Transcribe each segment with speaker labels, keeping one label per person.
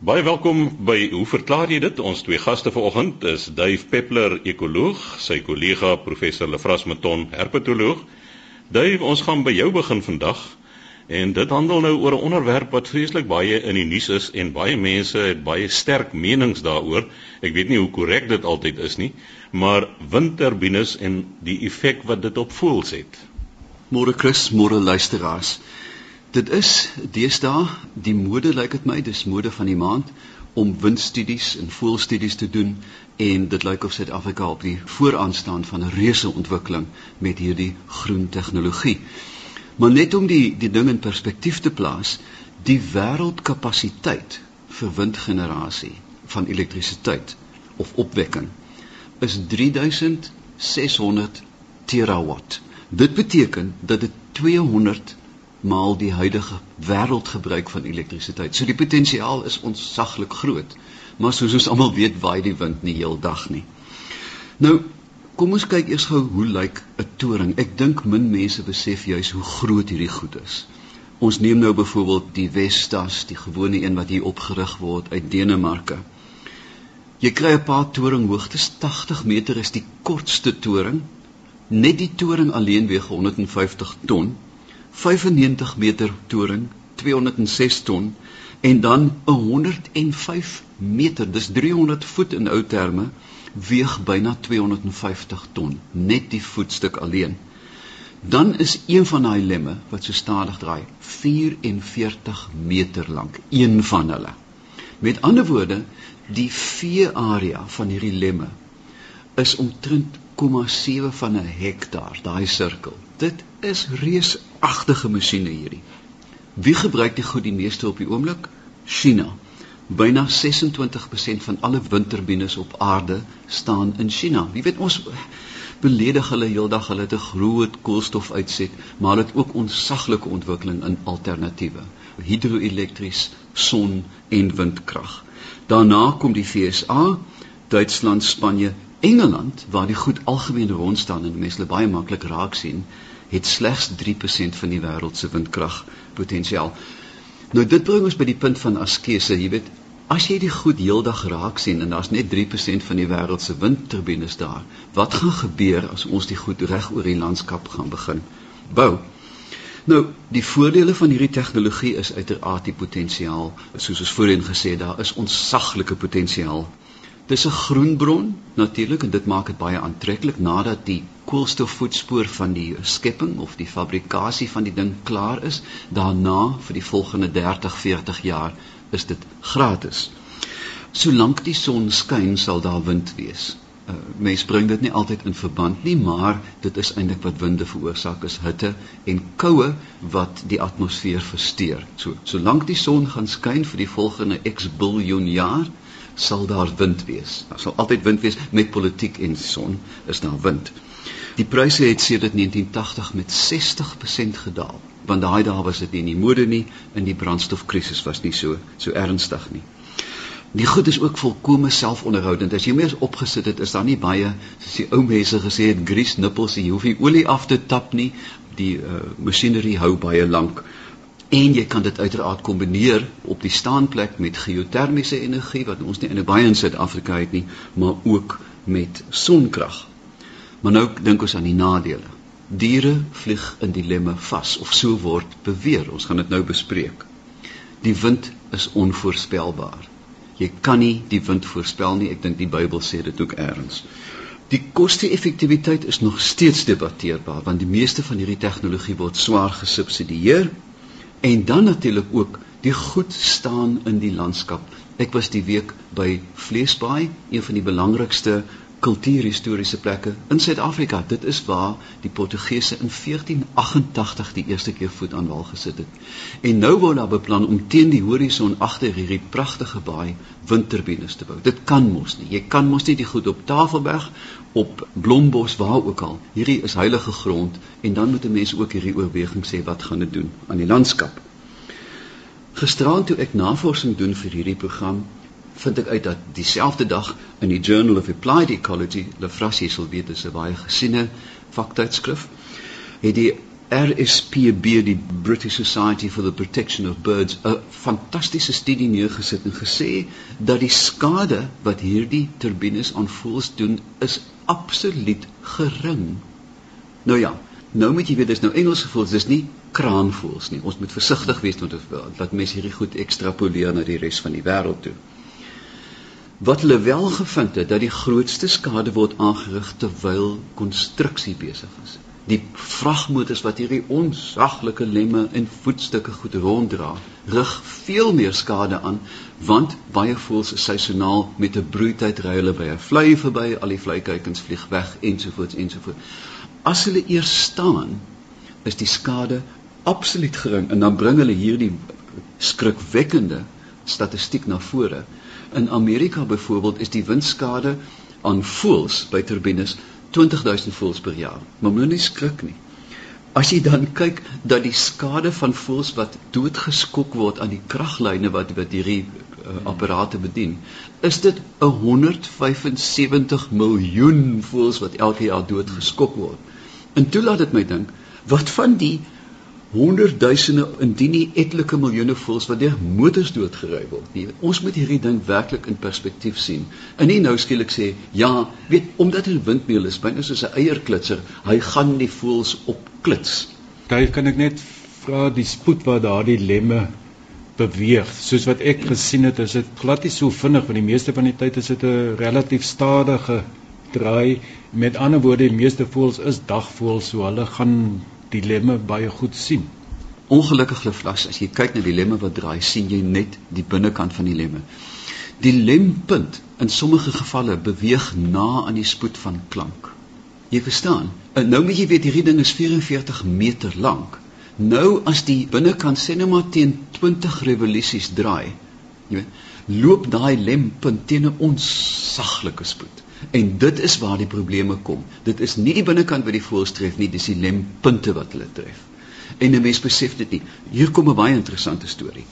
Speaker 1: Baie welkom by Hoe verklaar jy dit? Ons twee gaste vanoggend is Duif Peppler, ekoloog, sy kollega professor Lefras Meton, herpetoloog. Duif, ons gaan by jou begin vandag. En dit handel nou oor 'n onderwerp wat vreeslik baie in die nuus is en baie mense het baie sterk menings daaroor. Ek weet nie hoe korrek dit altyd is nie, maar windturbines en die effek wat dit op voëls het.
Speaker 2: Môre Chris, môre luisteraars. Dit is deesdae die mode lyk dit my, dis mode van die maand om windstudies en voelstudies te doen en dit lyk of Suid-Afrika op die vooraan staan van 'n reuse ontwikkeling met hierdie groen tegnologie. Maar net om die die ding in perspektief te plaas, die wêreldkapasiteit vir windgenerasie van elektrisiteit of opwekking is 3600 terawatt. Dit beteken dat dit 200 maal die huidige wêreldgebruik van elektrisiteit. So die potensiaal is ontsaglik groot. Maar soos ons almal weet, waai die wind nie heeldag nie. Nou, kom ons kyk eers gou hoe lyk 'n toring. Ek dink min mense besef juis hoe groot hierdie goed is. Ons neem nou byvoorbeeld die Vestas, die gewone een wat hier opgerig word uit Denemarke. Jy kry 'n paar toringhoogtes, 80 meter is die kortste toring. Net die toring alleen weeg 150 ton 95 meter toring, 206 ton en dan 105 meter, dis 300 voet in ou terme, weeg byna 250 ton, net die voetstuk alleen. Dan is een van daai lemme wat so stadig draai, 44 meter lank, een van hulle. Met ander woorde, die vee-area van hierdie lemme is omtrent 0,7 van 'n hektaar, daai sirkel. Dit is reusagtige masjiene hierdie. Wie gebruik die goed die meeste op die oomblik? China. Byna 26% van alle windturbines op aarde staan in China. Wie weet ons beledig hulle heeldag hulle het 'n groot koolstofuitset, maar hulle het ook onsaglike ontwikkeling in alternatiewe, hidroelektries, son en windkrag. Daarna kom die FSA, Duitsland, Spanje, Engeland waar die goed algemeen rond staan en mense baie maklik raak sien, het slegs 3% van die wêreld se windkrag potensiaal. Nou dit bring ons by die punt van askese, jy weet, as jy die goed heeldag raak sien en daar's net 3% van die wêreld se windturbines daar, wat gaan gebeur as ons die goed reg oor die landskap gaan begin bou? Nou, die voordele van hierdie tegnologie is uiteraard die potensiaal, soos ons voorheen gesê daar is ontsaglike potensiaal Dis 'n groenbron natuurlik en dit maak dit baie aantreklik nadat die koolstofvoetspoor van die skepping of die fabrikasie van die ding klaar is, daarna vir die volgende 30, 40 jaar is dit gratis. Solank die son skyn, sal daar wind wees. Uh, mens bring dit nie altyd in verband nie, maar dit is eintlik wat winde veroorsaak is hitte en koue wat die atmosfeer versteur. So, solank die son gaan skyn vir die volgende X biljoen jaar, sal daar wind wees. Daar sal altyd wind wees met politiek en son is daar wind. Die pryse het sedert 1980 met 60% gedaal. Want daai dae was dit nie in die mode nie, in die brandstofkrisis was nie so so ernstig nie. Die goed is ook volkome selfonderhoudend. As jy meer opgesit het, is daar nie baie soos die ou mense gesê het, grease nipples, jy hoef nie olie af te tap nie. Die uh, masjinerie hou baie lank en jy kan dit uiteraard kombineer op die staanplek met geotermiese energie wat ons nie in baie in Suid-Afrika het nie, maar ook met sonkrag. Maar nou dink ons aan die nadele. Diere vlieg in die lemme vas of so word beweer. Ons gaan dit nou bespreek. Die wind is onvoorspelbaar. Jy kan nie die wind voorspel nie. Ek dink die Bybel sê dit ook eers. Die koste-effektiwiteit is nog steeds debatteerbaar want die meeste van hierdie tegnologie word swaar gesubsidieer En dan natuurlik ook die goed staan in die landskap. Ek was die week by Vleesbaai, een van die belangrikste kultuurhistoriese plekke in Suid-Afrika. Dit is waar die Portugese in 1488 die eerste keer voet aan wal gesit het. En nou word daar beplan om teen die horison agter hierdie pragtige baai windturbines te bou. Dit kan mos nie. Jy kan mos nie die goed op Tafelberg op Blombos waar ook al. Hierdie is heilige grond en dan moet 'n mens ook hierdie oorweging sê wat gaan dit doen aan die landskap. Gisterand toe ek navorsing doen vir hierdie program, vind ek uit dat dieselfde dag in die Journal of Applied Ecology, Lefrasie sal weet dis 'n baie gesiene vaktydskrif, het die RSPB die British Society for the Protection of Birds 'n fantastiese studie neergesit en gesê dat die skade wat hierdie turbines aan voëls doen is absoluut gering. Nou ja, nou moet jy weet dis nou Engelse voëls, dis nie kraanvoëls nie. Ons moet versigtig wees met dat mense hierdie goed ekstrapoleer na die res van die wêreld toe. Wat hulle wel gevind het dat die grootste skade word aangerig terwyl konstruksie besig is. Die vragmotors wat hierdie onsaglike lemme en voetstukke goed ronddra, rig veel meer skade aan want baie voëls is seisoonaal met 'n broeityd ry hulle by 'n vlei verby, al die vleikuikens vlieg weg ensovoorts ensovoorts. As hulle eers staan, is die skade absoluut gering en dan bring hulle hierdie skrikwekkende statistiek na vore. In Amerika byvoorbeeld is die windskade aan voëls by turbines 20000 voëls per jaar. Maar moenie skrik nie. As jy dan kyk dat die skade van voëls wat doodgeskok word aan die kraglyne wat wat hierdie uh, apparate bedien, is dit 175 miljoen voëls wat elke jaar doodgeskok word. En toe laat dit my dink, wat van die honderdduisende indien nie etlike miljoene voëls wat deur motors doodgery word nie. Ons moet hierdie ding werklik in perspektief sien. En nie nou skielik sê ja, weet omdat 'n windmeul is, binne soos 'n eierklitser, hy gaan die voëls opklits.
Speaker 3: Daar kan ek net vra die spoed waar daardie lemme beweeg. Soos wat ek gesien het, is dit glad nie so vinnig want die meeste van die tyd is dit 'n relatief stadige draai. Met ander woorde, die meeste voëls is dagvoëls, so hulle gaan dilemme baie goed sien.
Speaker 2: Ongelukkig Leflas, as jy kyk na die lemme wat draai, sien jy net die binnekant van die lemme. Die lempunt in sommige gevalle beweeg na aan die spoed van klank. Jy verstaan? En nou moet jy weet hierdie ding is 44 meter lank. Nou as die binnekant sê net maar teen 20 revolusies draai, jy weet, loop daai lempunt teen 'n onsaglike spoed. En dit is waar die probleme kom. Dit is nie die binnekant wat die voëls tref nie, dis die lempunte wat hulle tref. En 'n mens besef dit nie. Hier kom 'n baie interessante storie.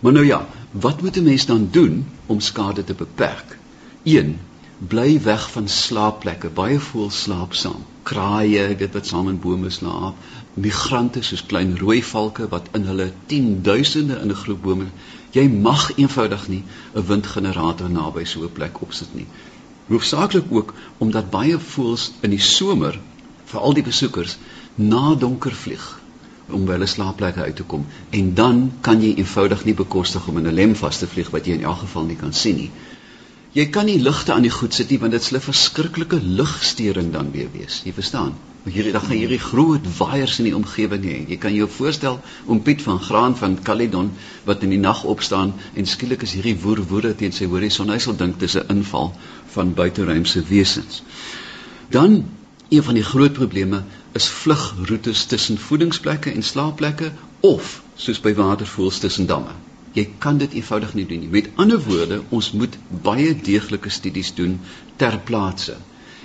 Speaker 2: Maar nou ja, wat moet 'n mens dan doen om skade te beperk? 1. Bly weg van slaapplekke. Baie voëls slaap saam. Kraaie, dit wat saam in bome slaap. Migrante soos klein rooi valke wat in hulle tienduisende in 'n groep bome. Jy mag eenvoudig nie 'n windgenerator naby so 'n plek opsit nie hoofsaaklik ook omdat baie voëls in die somer vir al die besoekers na donker vlieg om by hulle slaapplekke uit te kom en dan kan jy eenvoudig nie bekostig om in 'n lem vas te vlieg wat jy in elk geval nie kan sien nie. Jy kan nie ligte aan die goed sit nie want dit sal 'n verskriklike ligstering dan weer wees. Jy verstaan? Hierdie dag gaan hierdie groot waaiers in die omgewing hê. Jy kan jou voorstel om Piet van Graan van Caledon wat in die nag opstaan en skielik is hierdie woer woede teen sy horison. Hy sal dink dis 'n inval van buiteruimse wesens. Dan een van die groot probleme is vlugroetes tussen voedingsplekke en slaapplekke of soos by watervoëls tussen damme. Jy kan dit eenvoudig nie doen nie. Met ander woorde, ons moet baie deeglike studies doen ter plaatse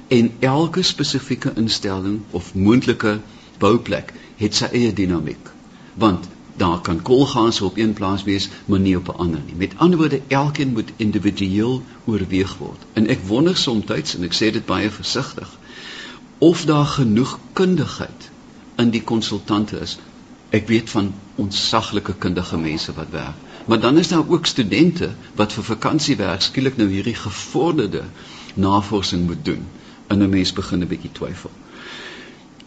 Speaker 2: en elke spesifieke instelling of moontlike bouplek het sy eie dinamiek want daar kan kolgaans op een plaas wees maar nie op 'n ander nie. Met ander woorde elkeen moet individueel oorweeg word. En ek wonder soms en ek sê dit baie versigtig of daar genoeg kundigheid in die konsultante is. Ek weet van ontsaglike kundige mense wat werk. Maar dan is daar ook studente wat vir vakansiewerk skielik nou hierdie gevorderde navorsing moet doen en 'n mens begin 'n bietjie twyfel.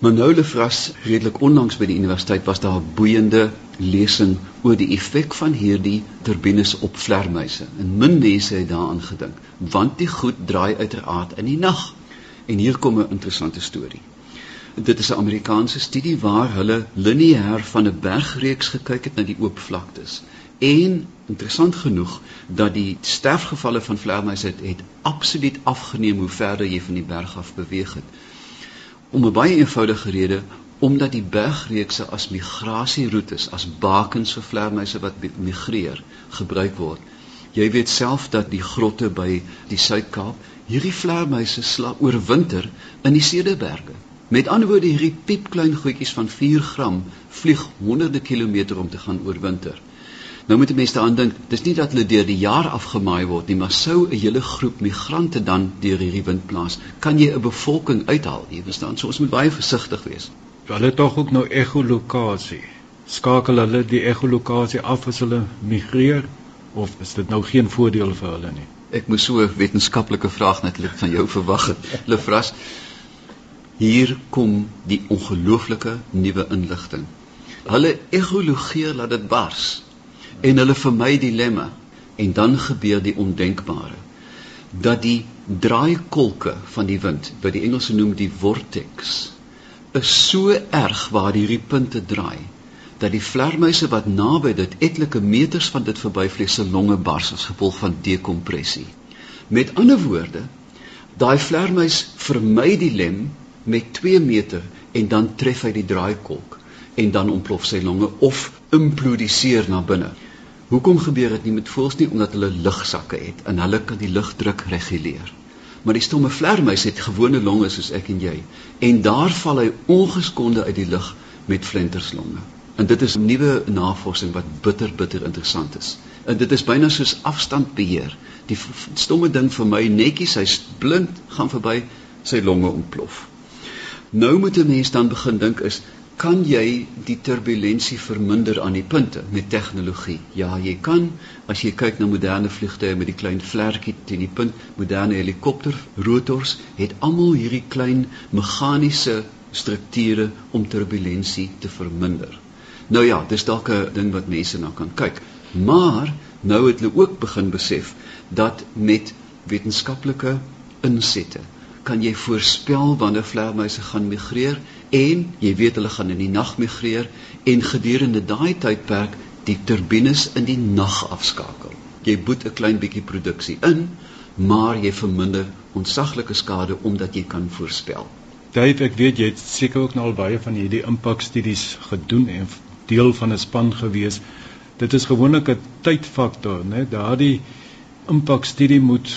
Speaker 2: Maar nou Lefras redelik onlangs by die universiteit was daar 'n boeiende lesing oor die effek van hierdie turbines op vlermuise. En min mense het daaraan gedink, want die goed draai uiteraard in die nag. En hier kom 'n interessante storie. Dit is 'n Amerikaanse studie waar hulle lineêr van 'n bergreeks gekyk het na die oop vlaktes en interessant genoeg dat die sterfgevalle van vleermuise het, het absoluut afgeneem hoe verder jy van die berg af beweeg het. Om 'n baie eenvoudige rede omdat die bergreekse as migrasieroetes, as bakens vir vleermuise wat migreer, gebruik word. Jy weet self dat die grotte by die Suid-Kaap, hierdie vleermuise slaap oor winter in die Cederberge. Met ander woorde, hierdie piepklein goedjies van 4 gram vlieg honderde kilometer om te gaan oorwinter. Nou moet mense daaraan dink, dis nie dat hulle deur die jaar afgemaai word nie, maar sou 'n hele groep migrante dan deur hierdie wind plaas, kan jy 'n bevolking uithaal. Jy verstaan, so ons moet baie versigtig wees.
Speaker 3: hulle tog ook nou echolokasie. Skakel hulle die echolokasie af as hulle migreer of is dit nou geen voordeel vir hulle nie?
Speaker 2: Ek moes so 'n wetenskaplike vraag natuurlik van jou verwag het. Lefras, hier kom die ongelooflike nuwe inligting. Hulle echologeer laat dit bars en hulle vermy dilemma en dan gebeur die ondenkbare dat die draaikolke van die wind wat die Engelse noem die vortex is so erg waar hierdie punte draai dat die vlermuise wat naby dit etlike meters van dit verbyvlieg se longe bars as gevolg van dekompressie. Met ander woorde, daai vlermuis vermy die lem met 2 meter en dan tref hy die draaikolk en dan ontplof sy longe of implodiseer na binne. Hoekom gebeur dit nie met voëls nie omdat hulle lugsakke het en hulle kan die lugdruk reguleer. Maar die stomme vlermuis het gewone longe soos ek en jy en daar val hy ongeskonde uit die lug met flinterslonge. En dit is nuwe navorsing wat bitter bitter interessant is. En dit is byna soos afstandbeheer. Die stomme ding vir my netjies, hy's blind, gaan verby, sy longe ontplof. Nou moet 'n mens dan begin dink is kan jy die turbulentie verminder aan die punte met tegnologie? Ja, jy kan. As jy kyk na moderne vliegtuie met die klein vlerkie teen die punt, moderne helikopter rotors het almal hierdie klein meganiese strukture om turbulentie te verminder. Nou ja, dis dalk 'n ding wat mense na kan kyk. Maar nou het hulle ook begin besef dat met wetenskaplike insette kan jy voorspel wanneer vleermuise gaan migreer en jy weet hulle gaan in die nag migreer en gedurende daai tydperk die turbines in die nag afskakel. Jy boet 'n klein bietjie produksie in, maar jy verminder ontsaglike skade omdat jy kan voorspel.
Speaker 3: Dave, ek weet jy het seker ook nou al baie van hierdie impakstudies gedoen en deel van 'n span gewees. Dit is gewoonlik 'n tydfaktor, né? Daardie impakstudie moet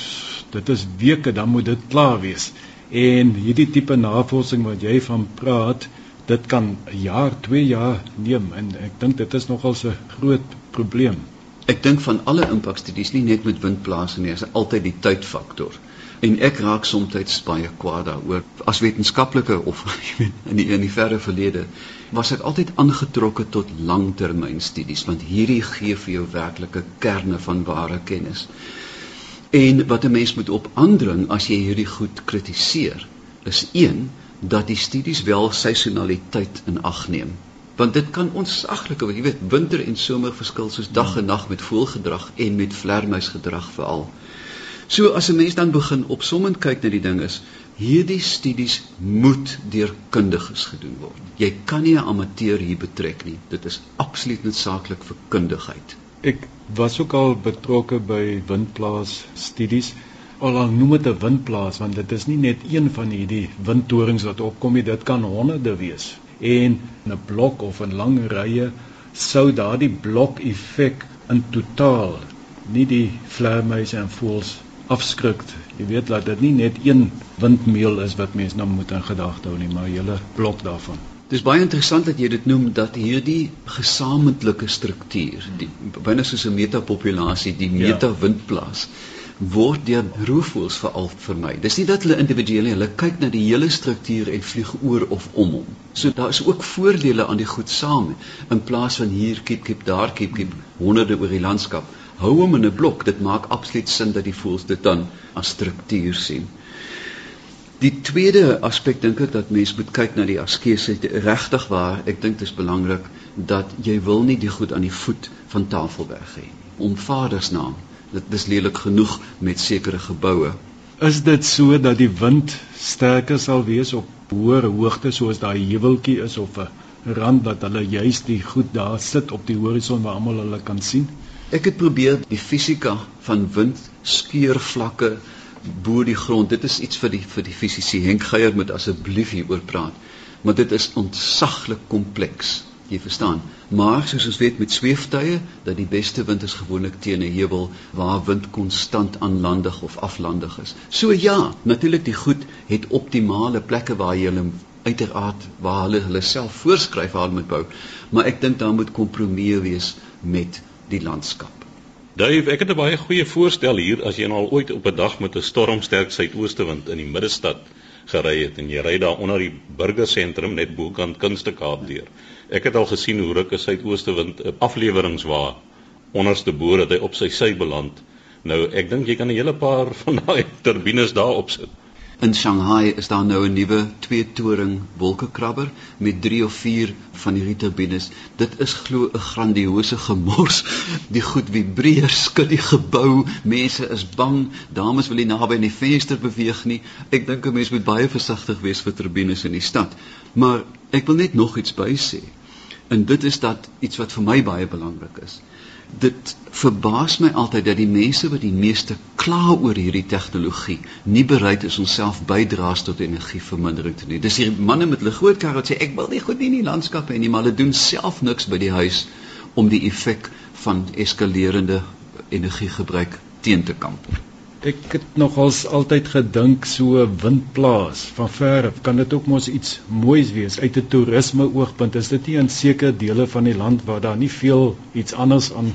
Speaker 3: dit is weke dan moet dit klaar wees. En hierdie tipe navorsing wat jy van praat, dit kan 'n jaar, 2 jaar neem en ek dink dit is nogal 'n groot probleem.
Speaker 2: Ek dink van alle impakstudies nie net met windplase nie, is altyd die tydfaktor. En ek raak soms baie kwaad daaroor. As wetenskaplike of in die in die verre verlede was ek altyd aangetrokke tot langtermynstudies want hierdie gee vir jou werklike kerne van ware kennis. En wat 'n mens moet op aandring as jy hierdie goed kritiseer, is een dat die studies wel seisonaliteit in ag neem. Want dit kan onsaglike, jy weet, winter en somer verskil soos dag en nag met voëlgedrag en met vlermuisgedrag veral. So as 'n mens dan begin opsommend kyk na die ding is, hierdie studies moet deur kundiges gedoen word. Jy kan nie 'n amateur hier betrek nie. Dit is absoluut noodsaaklik vir kundigheid.
Speaker 3: Ek was ook al betrokke by windplaas studies. Al al noem dit 'n windplaas want dit is nie net een van hierdie windtorings wat opkom nie, dit kan honderde wees. En 'n blok of 'n lang rye sou daardie blok effek in totaal nie die vleermuise en voëls afskrik. Jy weet dat dit nie net een windmeel is wat mense nou moet in gedagte hou nie, maar 'n hele blok daarvan.
Speaker 2: Dis baie interessant dat jy dit noem dat hierdie gesamentlike struktuur, die binne soos 'n metapopulasie, die ja. metawindplaas word deur roofvoëls veral vermy. Dis nie dat hulle individueel hulle kyk na die hele struktuur en vlieg oor of om hom. So daar is ook voordele aan die goed saam in plaas van hier kiep kiep daar kiep kiep honderde oor die landskap. Hou hom in 'n blok, dit maak absoluut sin dat die voëls dit dan as struktuur sien. Die tweede aspek dink ek dat mens moet kyk na die askese regtig waar ek dink dit is belangrik dat jy wil nie die goed aan die voet van Tafelberg hê om vadersnaam dit is lelik genoeg met sekere geboue.
Speaker 3: Is dit so dat die wind sterker sal wees op hoër hoogte soos daai heuweltjie is of 'n rand dat hulle juis die goed daar sit op die horison waar almal hulle kan sien?
Speaker 2: Ek het probeer die fisika van wind skeurvlakke bo die grond. Dit is iets vir die vir die fisiese Henk Geier moet asseblief hieroor praat. Maar dit is ontsaglik kompleks. Jy verstaan. Maar soos ons weet met sweeftuie dat die beste wind is gewoonlik teen 'n heuwel waar wind konstant aanlandig of aflandig is. So ja, natuurlik die goed het optimale plekke waar jy hulle uiteraard waar hulle hulle self voorskryf waar hulle moet bou. Maar ek dink daar moet kompromieë wees met die landskap.
Speaker 1: Dave, ek het 'n baie goeie voorstel hier as jy nou al ooit op 'n dag met 'n stormsterk suidoostewind in die middestad gery het en jy ry daar onder die burgersentrum net bokant Kunstekaap deur. Ek het al gesien hoe ruk 'n suidooste wind 'n afleweringswa onderste bo dat hy op sy sy beland. Nou ek dink jy kan 'n hele paar van daai turbines daar opsit.
Speaker 2: In Shanghai is daar nou 'n nuwe twee toring wolkekrabber met 3 of 4 van hierdie turbines. Dit is glo 'n grandiose gemors. Die goed vibreer, skud die gebou. Mense is bang. Dames wil nie naby aan die venster beweeg nie. Ek dink 'n mens moet baie versigtig wees vir turbines in die stad. Maar ek wil net nog iets bysê. En dit is dat iets wat vir my baie belangrik is dit verbaas my altyd dat die mense wat die meeste kla oor hierdie tegnologie nie bereid is om self bydraes tot energievermindering te doen. Dis hier manne met hulle groot karre wat sê ek wil nie goed nie in die landskappe nie, maar hulle doen self niks by die huis om die effek van eskalerende energiegebruik teen te kamp nie.
Speaker 3: Ek het nogals altyd gedink so windplaas van ver af kan dit ook mos iets moois wees uit 'n toerisme oogpunt. Is dit nie in sekere dele van die land waar daar nie veel iets anders aan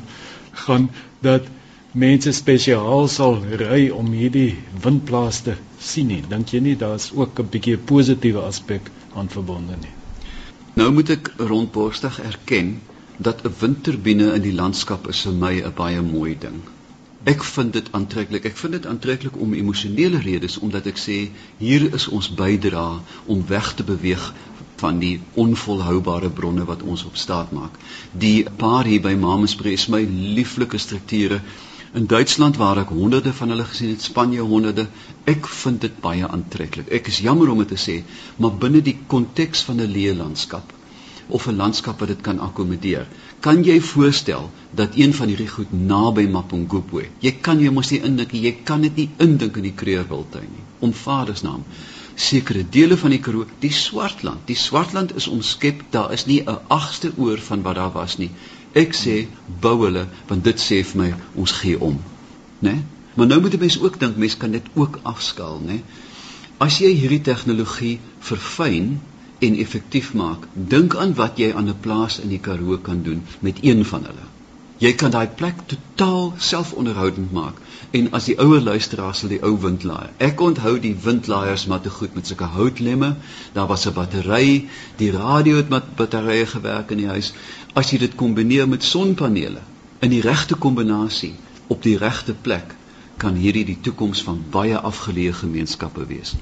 Speaker 3: gaan dat mense spesiaal sal ry om hierdie windplaas te sien nie. Dink jy nie daar's ook 'n bietjie 'n positiewe aspek aan verbonde nie?
Speaker 2: Nou moet ek rondborstig erken dat 'n windturbine in die landskap is vir my 'n baie mooi ding. Ek vind dit aantreklik. Ek vind dit aantreklik om emosionele redes omdat ek sê hier is ons bydra om weg te beweeg van die onvolhoubare bronne wat ons op staat maak. Die paar hier by Mamespree is my lieflike strukture in Duitsland waar ek honderde van hulle gesien het, Spanje honderde. Ek vind dit baie aantreklik. Ek is jammer om dit te sê, maar binne die konteks van 'n leë landskap of 'n landskap wat dit kan akkommodeer. Kan jy voorstel dat een van hierdie goed naby Mapungubwe, jy kan jy mos nie indink jy kan dit nie indink in die Kreurwiltuin nie. Om Vadersnaam sekere dele van die Karoo, die Swartland. Die Swartland is omskep, daar is nie 'n agste oor van wat daar was nie. Ek sê bou hulle want dit sê vir my ons gee om, né? Nee? Maar nou moet 'n mens ook dink, mens kan dit ook afskaal, né? Nee? As jy hierdie tegnologie verfyn en effektief maak. Dink aan wat jy aan 'n plaas in die Karoo kan doen met een van hulle. Jy kan daai plek totaal selfonderhoudend maak. En as die ouer luisteraars sal die ou windlaaier. Ek onthou die windlaaiers maar te goed met sulke houtlemme. Daar was 'n battery, die radio het met batterye gewerk in die huis. As jy dit kombineer met sonpanele in die regte kombinasie op die regte plek, kan hierdie die toekoms van baie afgeleë gemeenskappe wees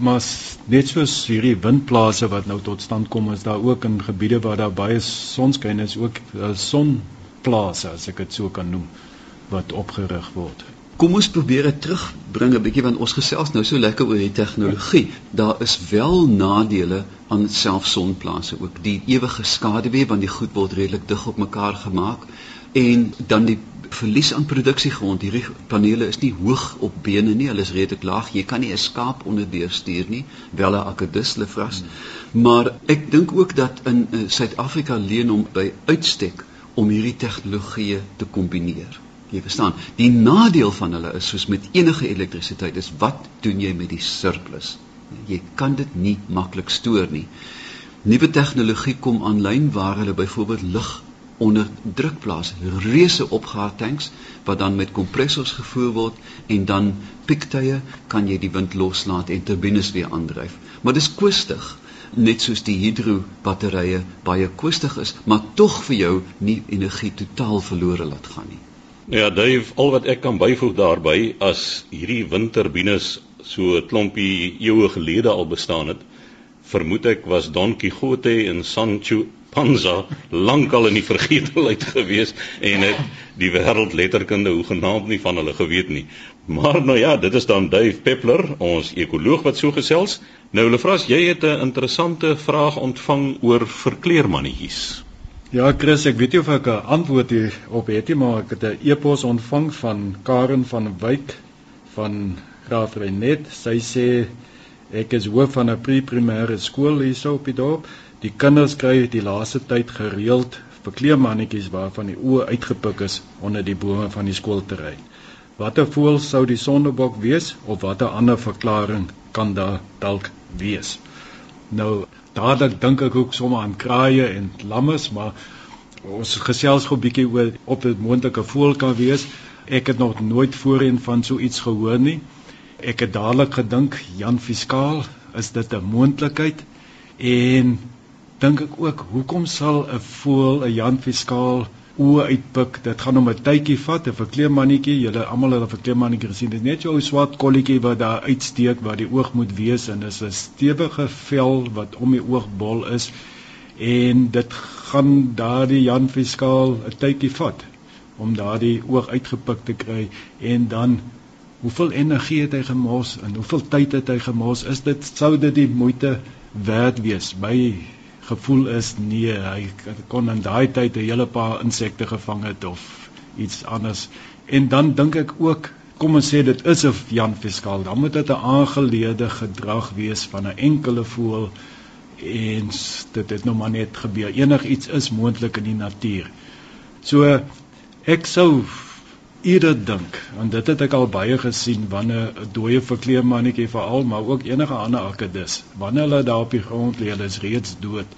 Speaker 3: maar net soos hierdie windplase wat nou tot stand kom is daar ook in gebiede waar daar baie sonskyn is ook uh, sonplase as ek dit so kan noem wat opgerig word.
Speaker 2: Kom ons probeer dit terugbring 'n bietjie want ons gesels nou so lekker oor die tegnologie. Daar is wel nadele aan selfsonplase ook. Die ewige skaduwee want die goed word redelik dig op mekaar gemaak en dan die verlies aan produksiegrond. Hierdie panele is nie hoog op bene nie, hulle is redelik laag. Jy kan nie 'n skaap onderdeur stuur nie, wel 'n akedus lefras. Hmm. Maar ek dink ook dat in eh, Suid-Afrika uh, leen hom by uitstek om hierdie tegnologieë te kombineer. Jy verstaan, die nadeel van hulle is soos met enige elektrisiteit is wat doen jy met die surplus? Jy kan dit nie maklik stoor nie. Nuwe tegnologie kom aanlyn waar hulle byvoorbeeld lig onder druk plaas reuse opgaartanks wat dan met kompressors gevoer word en dan piektye kan jy die wind loslaat en turbines weer aandryf. Maar dis koestig net soos die hidro batterye baie koestig is maar tog vir jou nie energie totaal verlore laat gaan nie.
Speaker 1: Ja Dave al wat ek kan byvoeg daarbey as hierdie windturbines so 'n klompie eeue gelede al bestaan het vermoed ek was Don Quixote en Sancho Panza lankal in die vergetelheid gewees en het die wêreld letterkunde hoe genaamd nie van hulle geweet nie. Maar nou ja, dit is dan Dave Peppler, ons ekoloog wat so gesels. Nou Lefras, jy het 'n interessante vraag ontvang oor verkleermannetjies.
Speaker 3: Ja, Chris, ek weet nie of ek 'n antwoord hier op het nie, maar ek het 'n e-pos ontvang van Karen van Wyk van Graafrenet. Sy sê ek is hoof van 'n pre-primêre skool hierso op die dorp. Die kinders kry die laaste tyd gereeld verkleemannetjies waarvan die oë uitgepik is onder die bome van die skoolterrein. Watter voël sou die sondebok wees of watter ander verklaring kan daar dalk wees? Nou, dadelik dink ek ook sommer aan kraaie en lammes, maar ons gesels gou 'n bietjie oor op dit moontlike voël kan wees. Ek het nog nooit voorheen van so iets gehoor nie. Ek het dadelik gedink Jan Fiskaal is dit 'n moontlikheid en dink ek ook hoekom sal 'n voël 'n Jan Fiskaal oë uitpik. Dit gaan om 'n tydjie vat, 'n verkleemmannetjie. Julle almal het 'n verkleemmannetjie gesien. Dit is net so 'n swart kolletjie wat daar uitsteek waar die oog moet wees en dis 'n stewige vel wat om die oogbol is. En dit gaan daardie Jan Fiskaal 'n tydjie vat om daardie oog uitgepik te kry en dan hoeveel energie het hy gemors en hoeveel tyd het hy gemors? Is dit sou dit die moeite werd wees by gevoel is nee, hy kon in daai tyd 'n hele paar insekte gevang het of iets anders. En dan dink ek ook, kom ons sê dit is 'n Jan Fiskaal, dan moet dit 'n aangeleerde gedrag wees van 'n enkele voël en dit het nou maar net gebeur. Enigiets is moontlik in die natuur. So ek sou eerder dink en dit het ek al baie gesien wanneer 'n dooie verkleemmannetjie veral maar ook enige ander akedus wanneer hulle daar op die grond lê hulle is reeds dood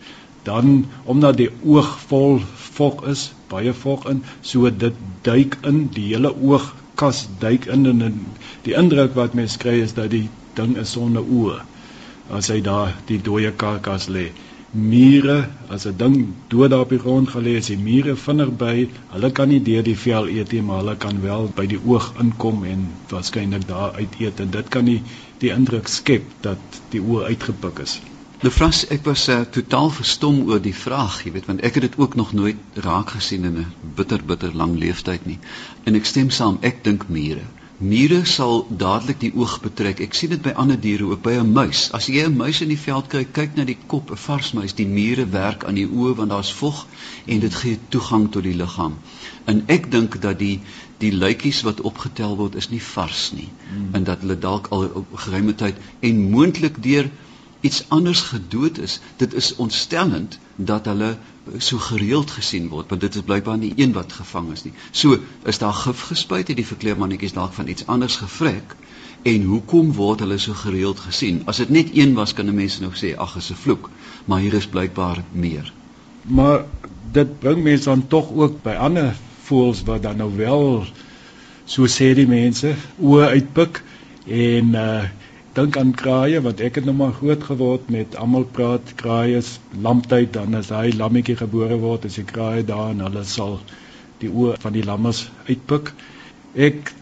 Speaker 3: dan omdat die oog vol vog is baie vog in so dit duik in die hele oogkas duik in en die indruk wat mens kry is dat die ding is sonder oë as hy daar die dooie karkas lê mure as 'n ding dood daar op die grond gelê is, die mure vinnig by, hulle kan nie deur die vel eet nie, maar hulle kan wel by die oog inkom en waarskynlik daar uit eet en dit kan die die indruk skep dat die oë uitgepik is.
Speaker 2: Lefras, ek was uh, totaal verstom oor die vraag, jy weet, want ek het dit ook nog nooit raak gesien in 'n bitter bitter lang leeftyd nie. En ek stem saam, ek dink mure. Mure sal dadelik die oog betrek. Ek sien dit by ander diere ook by 'n muis. As jy 'n muis in die veld kry, kyk na die kop, 'n vars muis, die mure werk aan die oë want daar's vog en dit gee toegang tot die liggaam. En ek dink dat die die luitjies wat opgetel word is nie vars nie hmm. en dat hulle dalk al op geruime tyd en moontlik deur iets anders gedood is. Dit is ontstellend dat hulle so gereeld gesien word, want dit is blykbaar nie een wat gevang is nie. So, is daar gif gespuit het die verkleermannetjies dalk van iets anders gevrek en hoekom word hulle so gereeld gesien? As dit net een was, kan 'n mens nog sê ag, is 'n vloek, maar hier is blykbaar meer.
Speaker 3: Maar dit bring mense dan tog ook by ander voels wat dan nou wel so sê die mense oë uitpik en uh dink aan kraaie want ek het nou maar groot geword met almal praat kraaie is lamptyd dan as hy lammetjie gebore word as die kraaie daar en hulle sal die oë van die lammes uitpik. Ek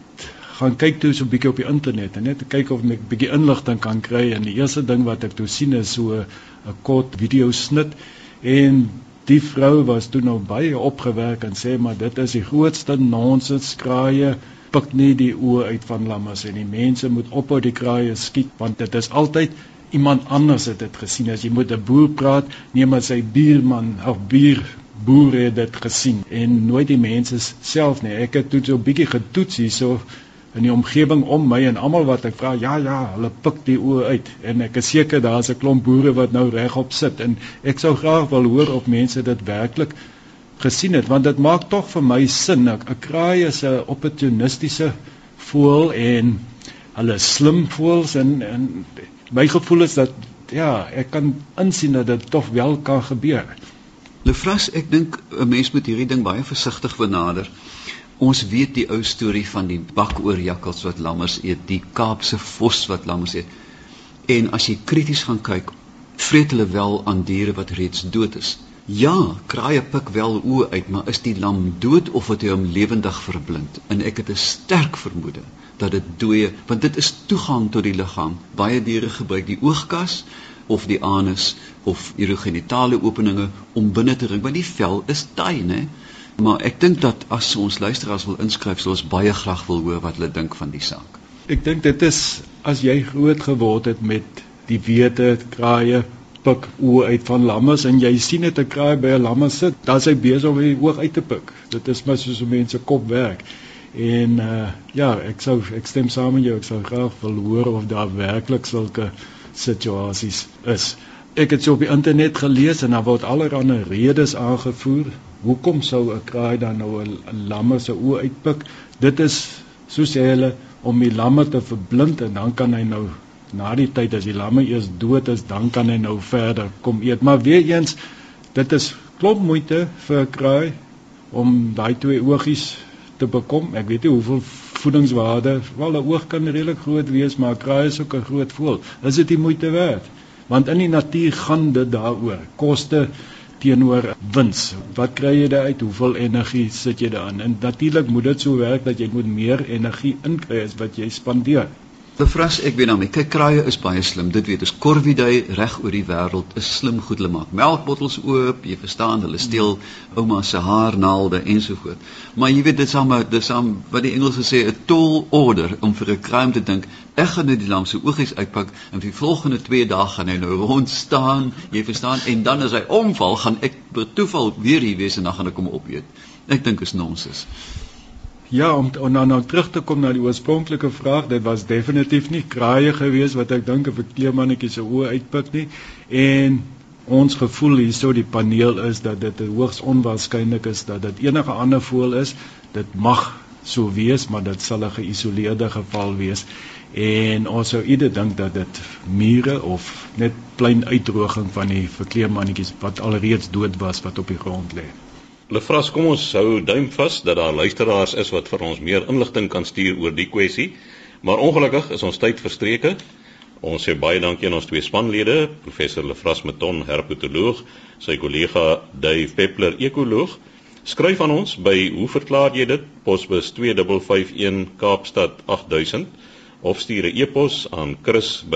Speaker 3: gaan kyk toe so 'n bietjie op die internet en net kyk of ek 'n bietjie inligting kan kry en die eerste ding wat ek toe sien is so 'n kort video snit en die vrou was toe nou baie opgewerk en sê maar dit is die grootste nonsens kraaie pik nie die oë uit van lammas en die mense moet ophou die kraaie skiet want dit is altyd iemand anders het dit gesien. As jy moet 'n boer praat neem maar sy buurman of buur boer het dit gesien. En nooit die mense self nie. Ek het toe so 'n bietjie getoets hierso in die omgewing om my en almal wat ek vra ja ja hulle pik die oë uit. En ek is seker daar's 'n klomp boere wat nou regop sit. En ek sou graag wil hoor of mense dit werklik gesien het want dit maak tog vir my sin. 'n kraai is 'n opportunistiese voël en hulle slim voëls en en my gevoel is dat ja ek kan insien dat dit tog wel kan gebeur.
Speaker 2: Lefras ek dink 'n mens moet hierdie ding baie versigtig benader. Ons weet die ou storie van die bakoorjakkals wat lammers eet die Kaapse vos wat lammers eet. En as jy krities gaan kyk vreet hulle wel aan diere wat reeds dood is Ja, kraaie pik wel oë uit, maar is die lam dood of het hy hom lewendig verblind? En ek het 'n sterk vermoede dat dit dooie, want dit is toegang tot die liggaam. Baie diere gebruik die oogkas of die anus of urogenitale openinge om binne te dring, want die vel is taai, né? Maar ek dink dat as ons luisteraars wil inskryf, sou ons baie graag wil hoor wat hulle dink van die saak.
Speaker 3: Ek dink dit is as jy groot geword het met die wete kraaie pik oë uit van lammes en jy sien dit 'n kraai by 'n lamme sit, dan is hy besig om die oog uit te pik. Dit is maar soos 'n mens se kop werk. En uh ja, ek sou ek stem saam met jou. Ek sou graag wil hoor of daar werklik sulke situasies is. Ek het so op die internet gelees en daar word allerlei redes aangevoer. Hoekom sou 'n kraai dan nou 'n lamme se oë uitpik? Dit is so sê hulle om die lamme te verblind en dan kan hy nou na die tyd as die lamme eers dood is, dan kan hy nou verder kom eet. Maar weer eens, dit is klop moeite vir 'n kraai om daai twee oogies te bekom. Ek weet nie hoeveel voedingswaarde. Wel 'n oog kan redelik groot wees, maar kraai is ook 'n groot voël. Is dit die moeite werd? Want in die natuur gaan dit daaroor. Koste teenoor wins. Wat kry jy daar uit? Hoeveel energie sit jy daarin? En natuurlik moet dit so werk dat jy moet meer energie inkry as wat jy spandeer.
Speaker 2: Bevras ek weet nou, kyk kraaie is baie slim. Dit weet ons korvidei reg oor die wêreld is slim goed. Hulle maak melkbottels oop, jy verstaan, hulle steel ouma se haarnaalde ensovoort. Maar jy weet dit sal maar dis aan wat die Engelse sê 'n tall order om vir 'n kraai om te dink, ek gaan net die lam se oogies uitpak en vir die volgende 2 dae gaan hy nou rond staan, jy verstaan, en dan as hy omval, gaan ek per toeval weer hier wees en dan gaan ek hom opeet. Ek dink is nonsens.
Speaker 3: Ja, om, om nou, nou terug te kom na die oorspronklike vraag, dit was definitief nie kraaie gewees wat ek dink 'n verkleemannetjie se oë uitpik nie. En ons gevoel hierso die paneel is dat dit hoogs onwaarskynlik is dat dit enige ander voël is. Dit mag so wees, maar dit sal 'n geïsoleerde geval wees. En ons sou eerder dink dat dit mure of net klein uitdroging van die verkleemmannetjies wat alreeds dood was wat op die grond lê.
Speaker 1: Lefras, kom ons hou duim vas dat daar luisteraars is wat vir ons meer inligting kan stuur oor die kwessie. Maar ongelukkig is ons tyd verstreke. Ons sê baie dankie aan ons twee spanlede, professor Lefras Meton, herpetoloog, sy kollega Dave Peppler, ekoloog. Skryf aan ons by hoe verklaar jy dit? Posbus 2551 Kaapstad 8000 of stuur 'n e-pos aan chris@rsg.co.za.